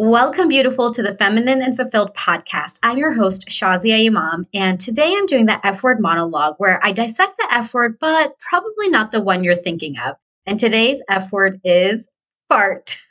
Welcome, beautiful, to the Feminine and Fulfilled podcast. I'm your host, Shazia Imam, and today I'm doing the F word monologue where I dissect the F word, but probably not the one you're thinking of. And today's F word is fart.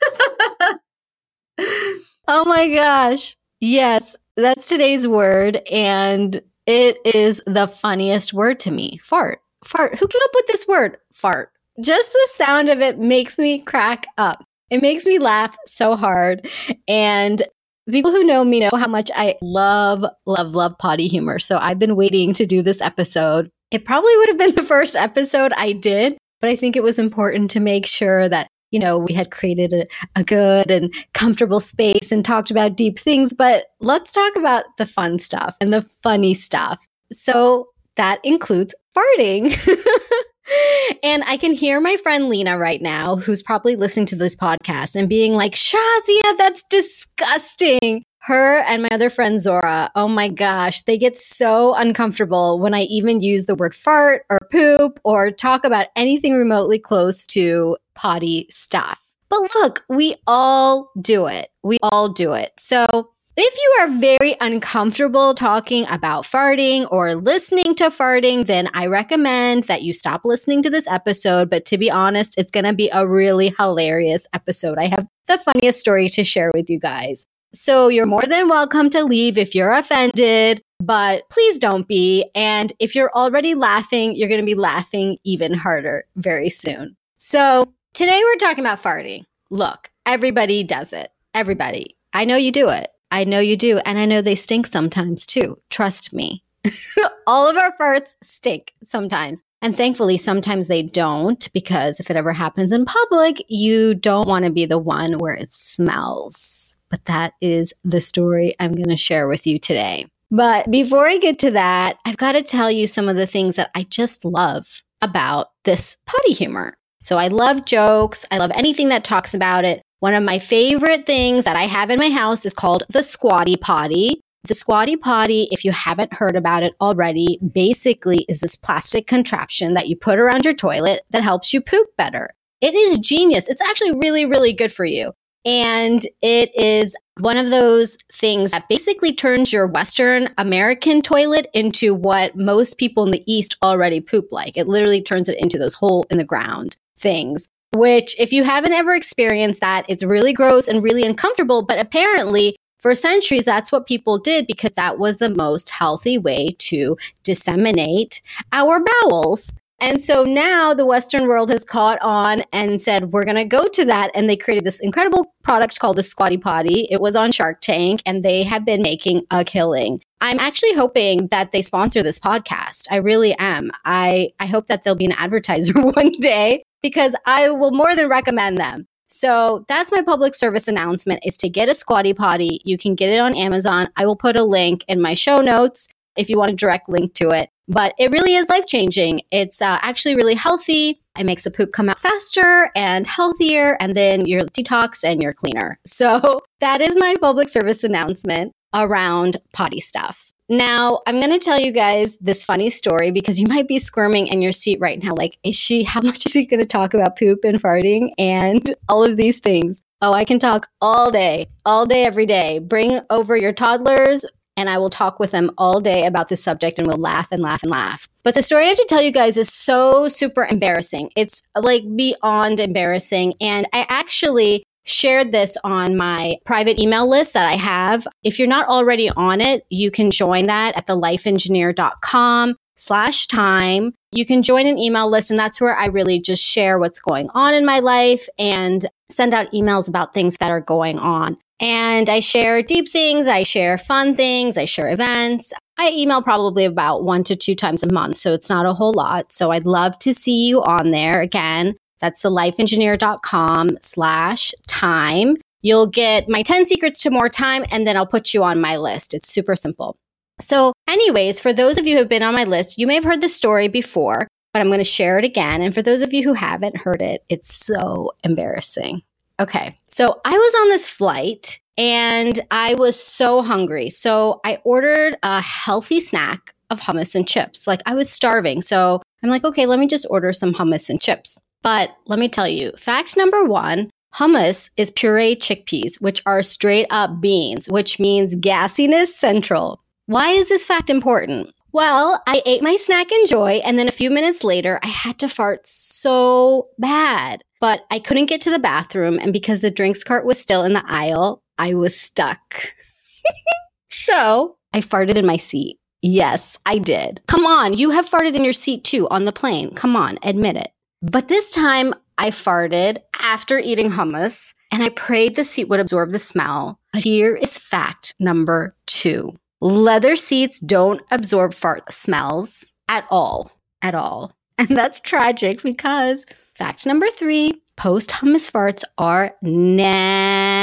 oh my gosh. Yes, that's today's word. And it is the funniest word to me fart. Fart. Who came up with this word? Fart. Just the sound of it makes me crack up. It makes me laugh so hard. And people who know me know how much I love, love, love potty humor. So I've been waiting to do this episode. It probably would have been the first episode I did, but I think it was important to make sure that, you know, we had created a, a good and comfortable space and talked about deep things. But let's talk about the fun stuff and the funny stuff. So that includes farting. and I can hear my friend Lena right now, who's probably listening to this podcast and being like, Shazia, that's disgusting. Her and my other friend Zora, oh my gosh, they get so uncomfortable when I even use the word fart or poop or talk about anything remotely close to potty stuff. But look, we all do it. We all do it. So if you are very uncomfortable talking about farting or listening to farting, then I recommend that you stop listening to this episode. But to be honest, it's going to be a really hilarious episode. I have the funniest story to share with you guys. So you're more than welcome to leave if you're offended, but please don't be. And if you're already laughing, you're going to be laughing even harder very soon. So today we're talking about farting. Look, everybody does it. Everybody. I know you do it. I know you do. And I know they stink sometimes too. Trust me. All of our farts stink sometimes. And thankfully, sometimes they don't because if it ever happens in public, you don't want to be the one where it smells. But that is the story I'm going to share with you today. But before I get to that, I've got to tell you some of the things that I just love about this potty humor. So I love jokes. I love anything that talks about it. One of my favorite things that I have in my house is called the Squatty Potty. The Squatty Potty, if you haven't heard about it already, basically is this plastic contraption that you put around your toilet that helps you poop better. It is genius. It's actually really, really good for you. And it is one of those things that basically turns your Western American toilet into what most people in the East already poop like. It literally turns it into those hole in the ground things which if you haven't ever experienced that, it's really gross and really uncomfortable. But apparently, for centuries, that's what people did because that was the most healthy way to disseminate our bowels. And so now the Western world has caught on and said, we're going to go to that. And they created this incredible product called the Squatty Potty. It was on Shark Tank and they have been making a killing. I'm actually hoping that they sponsor this podcast. I really am. I, I hope that they'll be an advertiser one day because I will more than recommend them. So that's my public service announcement is to get a squatty potty. You can get it on Amazon. I will put a link in my show notes if you want a direct link to it. But it really is life changing. It's uh, actually really healthy. It makes the poop come out faster and healthier, and then you're detoxed and you're cleaner. So that is my public service announcement around potty stuff. Now, I'm going to tell you guys this funny story because you might be squirming in your seat right now. Like, is she, how much is she going to talk about poop and farting and all of these things? Oh, I can talk all day, all day, every day. Bring over your toddlers and I will talk with them all day about this subject and we'll laugh and laugh and laugh. But the story I have to tell you guys is so super embarrassing. It's like beyond embarrassing. And I actually shared this on my private email list that I have. If you're not already on it, you can join that at thelifeengineer.com slash time. You can join an email list, and that's where I really just share what's going on in my life and send out emails about things that are going on. And I share deep things, I share fun things, I share events. I email probably about one to two times a month, so it's not a whole lot. So I'd love to see you on there. Again, that's thelifeengineer.com slash time. You'll get my 10 secrets to more time, and then I'll put you on my list. It's super simple. So, anyways, for those of you who have been on my list, you may have heard the story before, but I'm going to share it again. And for those of you who haven't heard it, it's so embarrassing. Okay. So, I was on this flight and I was so hungry. So, I ordered a healthy snack of hummus and chips. Like, I was starving. So, I'm like, okay, let me just order some hummus and chips. But let me tell you, fact number one Hummus is puree chickpeas, which are straight up beans, which means gassiness central. Why is this fact important? Well, I ate my snack in joy, and then a few minutes later, I had to fart so bad. But I couldn't get to the bathroom, and because the drinks cart was still in the aisle, I was stuck. so I farted in my seat. Yes, I did. Come on, you have farted in your seat too on the plane. Come on, admit it. But this time I farted after eating hummus and I prayed the seat would absorb the smell. But here is fact number two leather seats don't absorb fart smells at all. At all. And that's tragic because fact number three post hummus farts are nasty.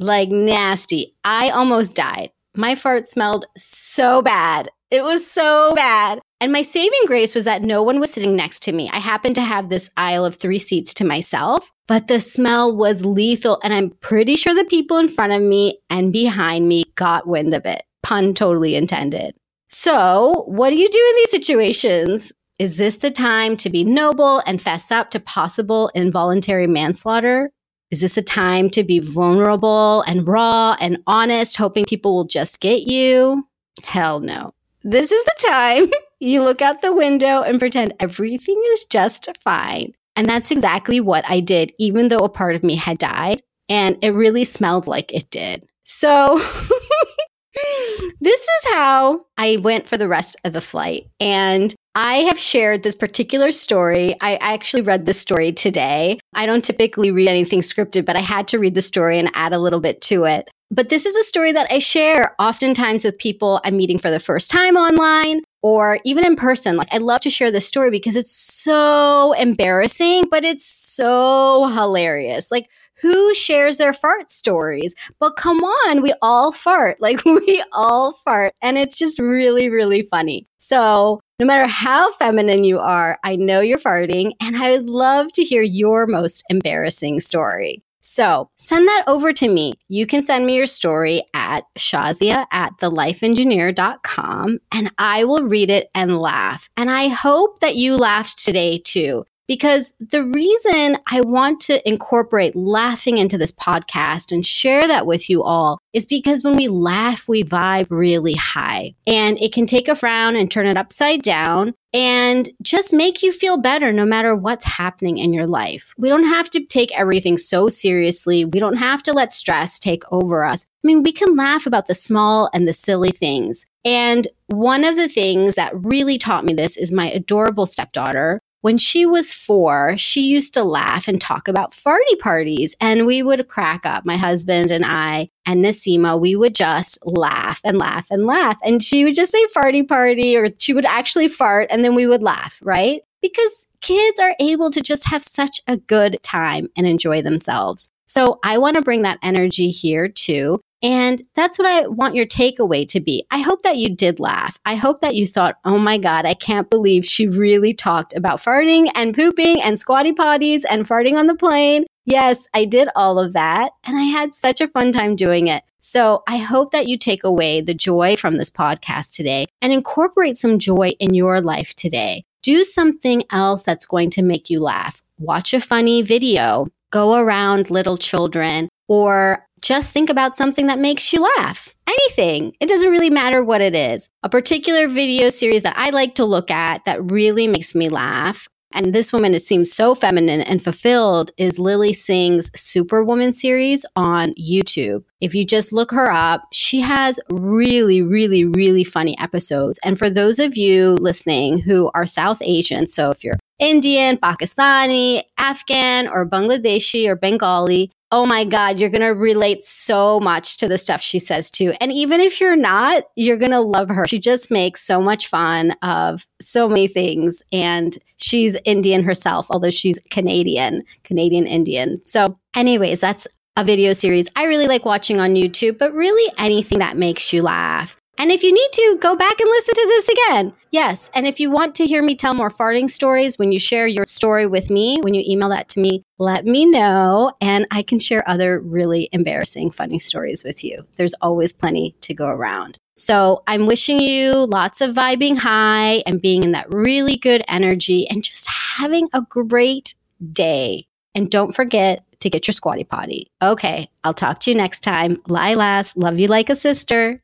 Like nasty. I almost died. My fart smelled so bad. It was so bad. And my saving grace was that no one was sitting next to me. I happened to have this aisle of three seats to myself, but the smell was lethal. And I'm pretty sure the people in front of me and behind me got wind of it. Pun totally intended. So, what do you do in these situations? Is this the time to be noble and fess up to possible involuntary manslaughter? Is this the time to be vulnerable and raw and honest, hoping people will just get you? Hell no. This is the time you look out the window and pretend everything is just fine. And that's exactly what I did, even though a part of me had died. And it really smelled like it did. So, this is how I went for the rest of the flight. And I have shared this particular story. I actually read this story today. I don't typically read anything scripted, but I had to read the story and add a little bit to it. But this is a story that I share oftentimes with people I'm meeting for the first time online or even in person. Like, I love to share this story because it's so embarrassing, but it's so hilarious. Like, who shares their fart stories? But come on, we all fart. Like, we all fart. And it's just really, really funny. So, no matter how feminine you are, I know you're farting, and I would love to hear your most embarrassing story. So send that over to me. You can send me your story at Shazia at thelifeengineer.com and I will read it and laugh. And I hope that you laughed today too because the reason I want to incorporate laughing into this podcast and share that with you all is because when we laugh, we vibe really high and it can take a frown and turn it upside down and just make you feel better no matter what's happening in your life. We don't have to take everything so seriously. We don't have to let stress take over us. I mean, we can laugh about the small and the silly things. And one of the things that really taught me this is my adorable stepdaughter when she was four, she used to laugh and talk about farty parties, and we would crack up. My husband and I and Nasima, we would just laugh and laugh and laugh. And she would just say farty party, or she would actually fart, and then we would laugh, right? Because kids are able to just have such a good time and enjoy themselves. So I want to bring that energy here too. And that's what I want your takeaway to be. I hope that you did laugh. I hope that you thought, oh my God, I can't believe she really talked about farting and pooping and squatty potties and farting on the plane. Yes, I did all of that. And I had such a fun time doing it. So I hope that you take away the joy from this podcast today and incorporate some joy in your life today. Do something else that's going to make you laugh. Watch a funny video. Go around little children or just think about something that makes you laugh. Anything. It doesn't really matter what it is. A particular video series that I like to look at that really makes me laugh. And this woman, it seems so feminine and fulfilled, is Lilly Singh's Superwoman series on YouTube. If you just look her up, she has really, really, really funny episodes. And for those of you listening who are South Asian, so if you're Indian, Pakistani, Afghan, or Bangladeshi or Bengali, oh my God, you're going to relate so much to the stuff she says too. And even if you're not, you're going to love her. She just makes so much fun of so many things. And she's Indian herself, although she's Canadian, Canadian Indian. So, anyways, that's a video series I really like watching on YouTube, but really anything that makes you laugh. And if you need to, go back and listen to this again. Yes. And if you want to hear me tell more farting stories, when you share your story with me, when you email that to me, let me know. And I can share other really embarrassing, funny stories with you. There's always plenty to go around. So I'm wishing you lots of vibing high and being in that really good energy and just having a great day. And don't forget to get your squatty potty. Okay, I'll talk to you next time. Lilas, love you like a sister.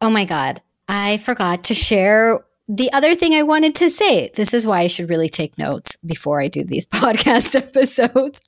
Oh my God, I forgot to share the other thing I wanted to say. This is why I should really take notes before I do these podcast episodes.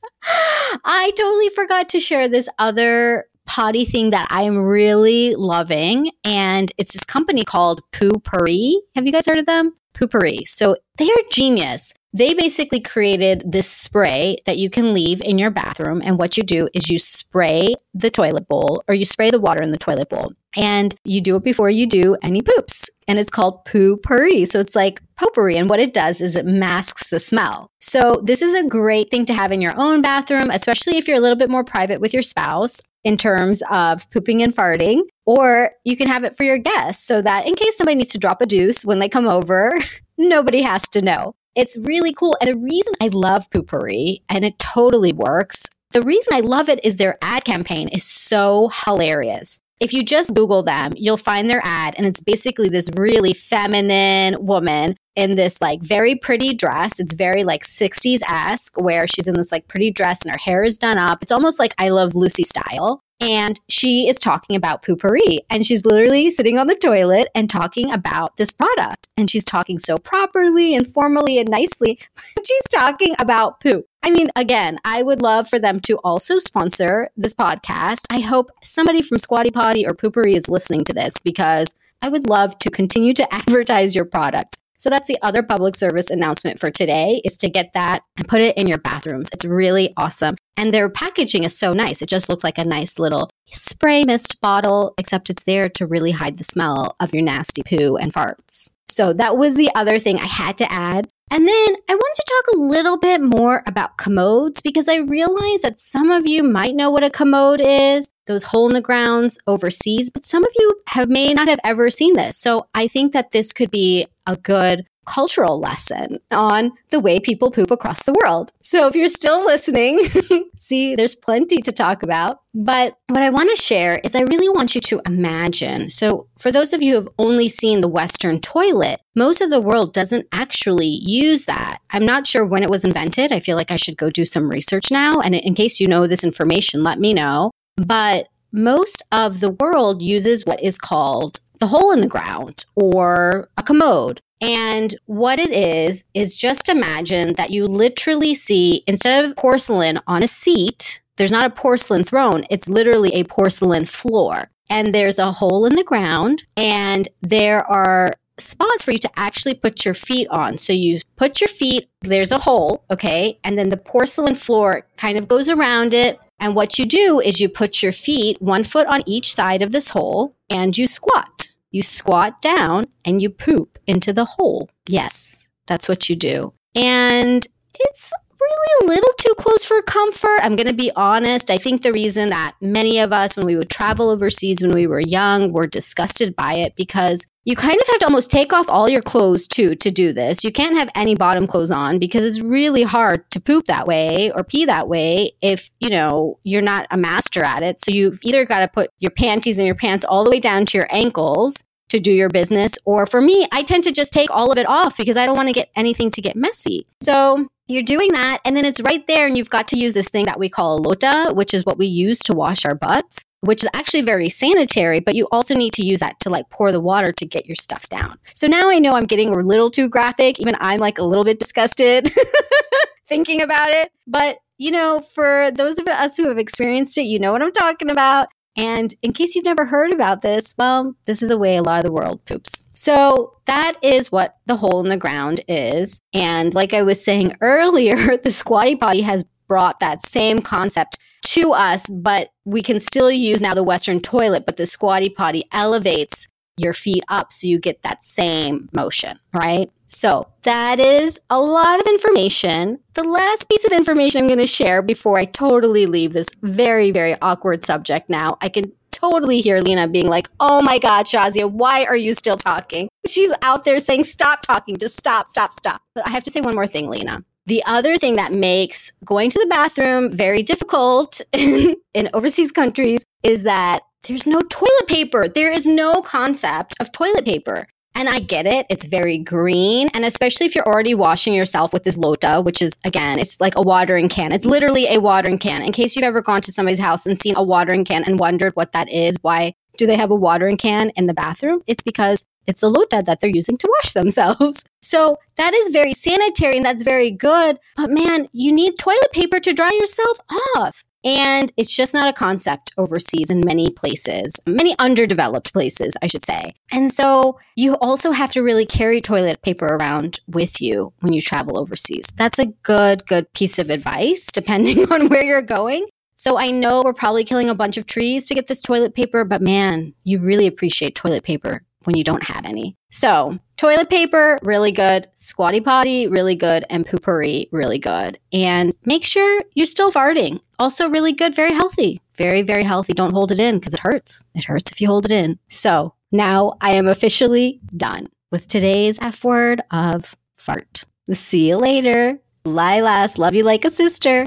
I totally forgot to share this other potty thing that I'm really loving. And it's this company called Poo-Pourri. Have you guys heard of them? Poo-Pourri. So they are genius. They basically created this spray that you can leave in your bathroom. And what you do is you spray the toilet bowl or you spray the water in the toilet bowl. And you do it before you do any poops. And it's called Poo-Pourri. So it's like potpourri. And what it does is it masks the smell. So this is a great thing to have in your own bathroom, especially if you're a little bit more private with your spouse in terms of pooping and farting, or you can have it for your guests so that in case somebody needs to drop a deuce when they come over, nobody has to know. It's really cool. And the reason I love Poo-Pourri, and it totally works, the reason I love it is their ad campaign is so hilarious. If you just Google them, you'll find their ad, and it's basically this really feminine woman in this like very pretty dress. It's very like 60s esque, where she's in this like pretty dress and her hair is done up. It's almost like I Love Lucy style. And she is talking about Poo-Pourri. And she's literally sitting on the toilet and talking about this product. And she's talking so properly and formally and nicely. she's talking about poop. I mean, again, I would love for them to also sponsor this podcast. I hope somebody from Squatty Potty or Poo-Pourri is listening to this because I would love to continue to advertise your product. So that's the other public service announcement for today is to get that and put it in your bathrooms. It's really awesome. And their packaging is so nice. It just looks like a nice little spray mist bottle, except it's there to really hide the smell of your nasty poo and farts. So that was the other thing I had to add. And then I wanted to talk a little bit more about commodes because I realize that some of you might know what a commode is, those hole in the grounds overseas, but some of you have may not have ever seen this. So I think that this could be a good cultural lesson on the way people poop across the world. So if you're still listening, see, there's plenty to talk about. But what I want to share is I really want you to imagine. So for those of you who have only seen the Western toilet, most of the world doesn't actually use that. I'm not sure when it was invented. I feel like I should go do some research now. And in case you know this information, let me know. But most of the world uses what is called the hole in the ground or a commode. And what it is, is just imagine that you literally see, instead of porcelain on a seat, there's not a porcelain throne, it's literally a porcelain floor. And there's a hole in the ground, and there are spots for you to actually put your feet on. So you put your feet, there's a hole, okay? And then the porcelain floor kind of goes around it. And what you do is you put your feet one foot on each side of this hole and you squat. You squat down and you poop into the hole. Yes, that's what you do. And it's really a little too close for comfort. I'm going to be honest. I think the reason that many of us, when we would travel overseas when we were young, were disgusted by it because you kind of have to almost take off all your clothes too to do this. You can't have any bottom clothes on because it's really hard to poop that way or pee that way if, you know, you're not a master at it. So you've either got to put your panties and your pants all the way down to your ankles to do your business or for me, I tend to just take all of it off because I don't want to get anything to get messy. So you're doing that and then it's right there and you've got to use this thing that we call a lota, which is what we use to wash our butts which is actually very sanitary, but you also need to use that to like pour the water to get your stuff down. So now I know I'm getting a little too graphic. Even I'm like a little bit disgusted thinking about it. But, you know, for those of us who have experienced it, you know what I'm talking about. And in case you've never heard about this, well, this is the way a lot of the world poops. So that is what the hole in the ground is. And like I was saying earlier, the squatty potty has brought that same concept to us, but we can still use now the Western toilet, but the squatty potty elevates your feet up so you get that same motion, right? So that is a lot of information. The last piece of information I'm going to share before I totally leave this very, very awkward subject now. I can totally hear Lena being like, oh my God, Shazia, why are you still talking? She's out there saying, stop talking, just stop, stop, stop. But I have to say one more thing, Lena. The other thing that makes going to the bathroom very difficult in, in overseas countries is that there's no toilet paper. There is no concept of toilet paper. And I get it. It's very green. And especially if you're already washing yourself with this lota, which is, again, it's like a watering can. It's literally a watering can. In case you've ever gone to somebody's house and seen a watering can and wondered what that is, why do they have a watering can in the bathroom? It's because it's a lota that they're using to wash themselves. So that is very sanitary and that's very good. But man, you need toilet paper to dry yourself off. And it's just not a concept overseas in many places, many underdeveloped places, I should say. And so you also have to really carry toilet paper around with you when you travel overseas. That's a good, good piece of advice, depending on where you're going. So I know we're probably killing a bunch of trees to get this toilet paper, but man, you really appreciate toilet paper when you don't have any. So, toilet paper, really good. Squatty potty, really good. And Poo-Pourri, really good. And make sure you're still farting. Also, really good, very healthy. Very, very healthy. Don't hold it in because it hurts. It hurts if you hold it in. So, now I am officially done with today's F word of fart. See you later. Lilas, love you like a sister.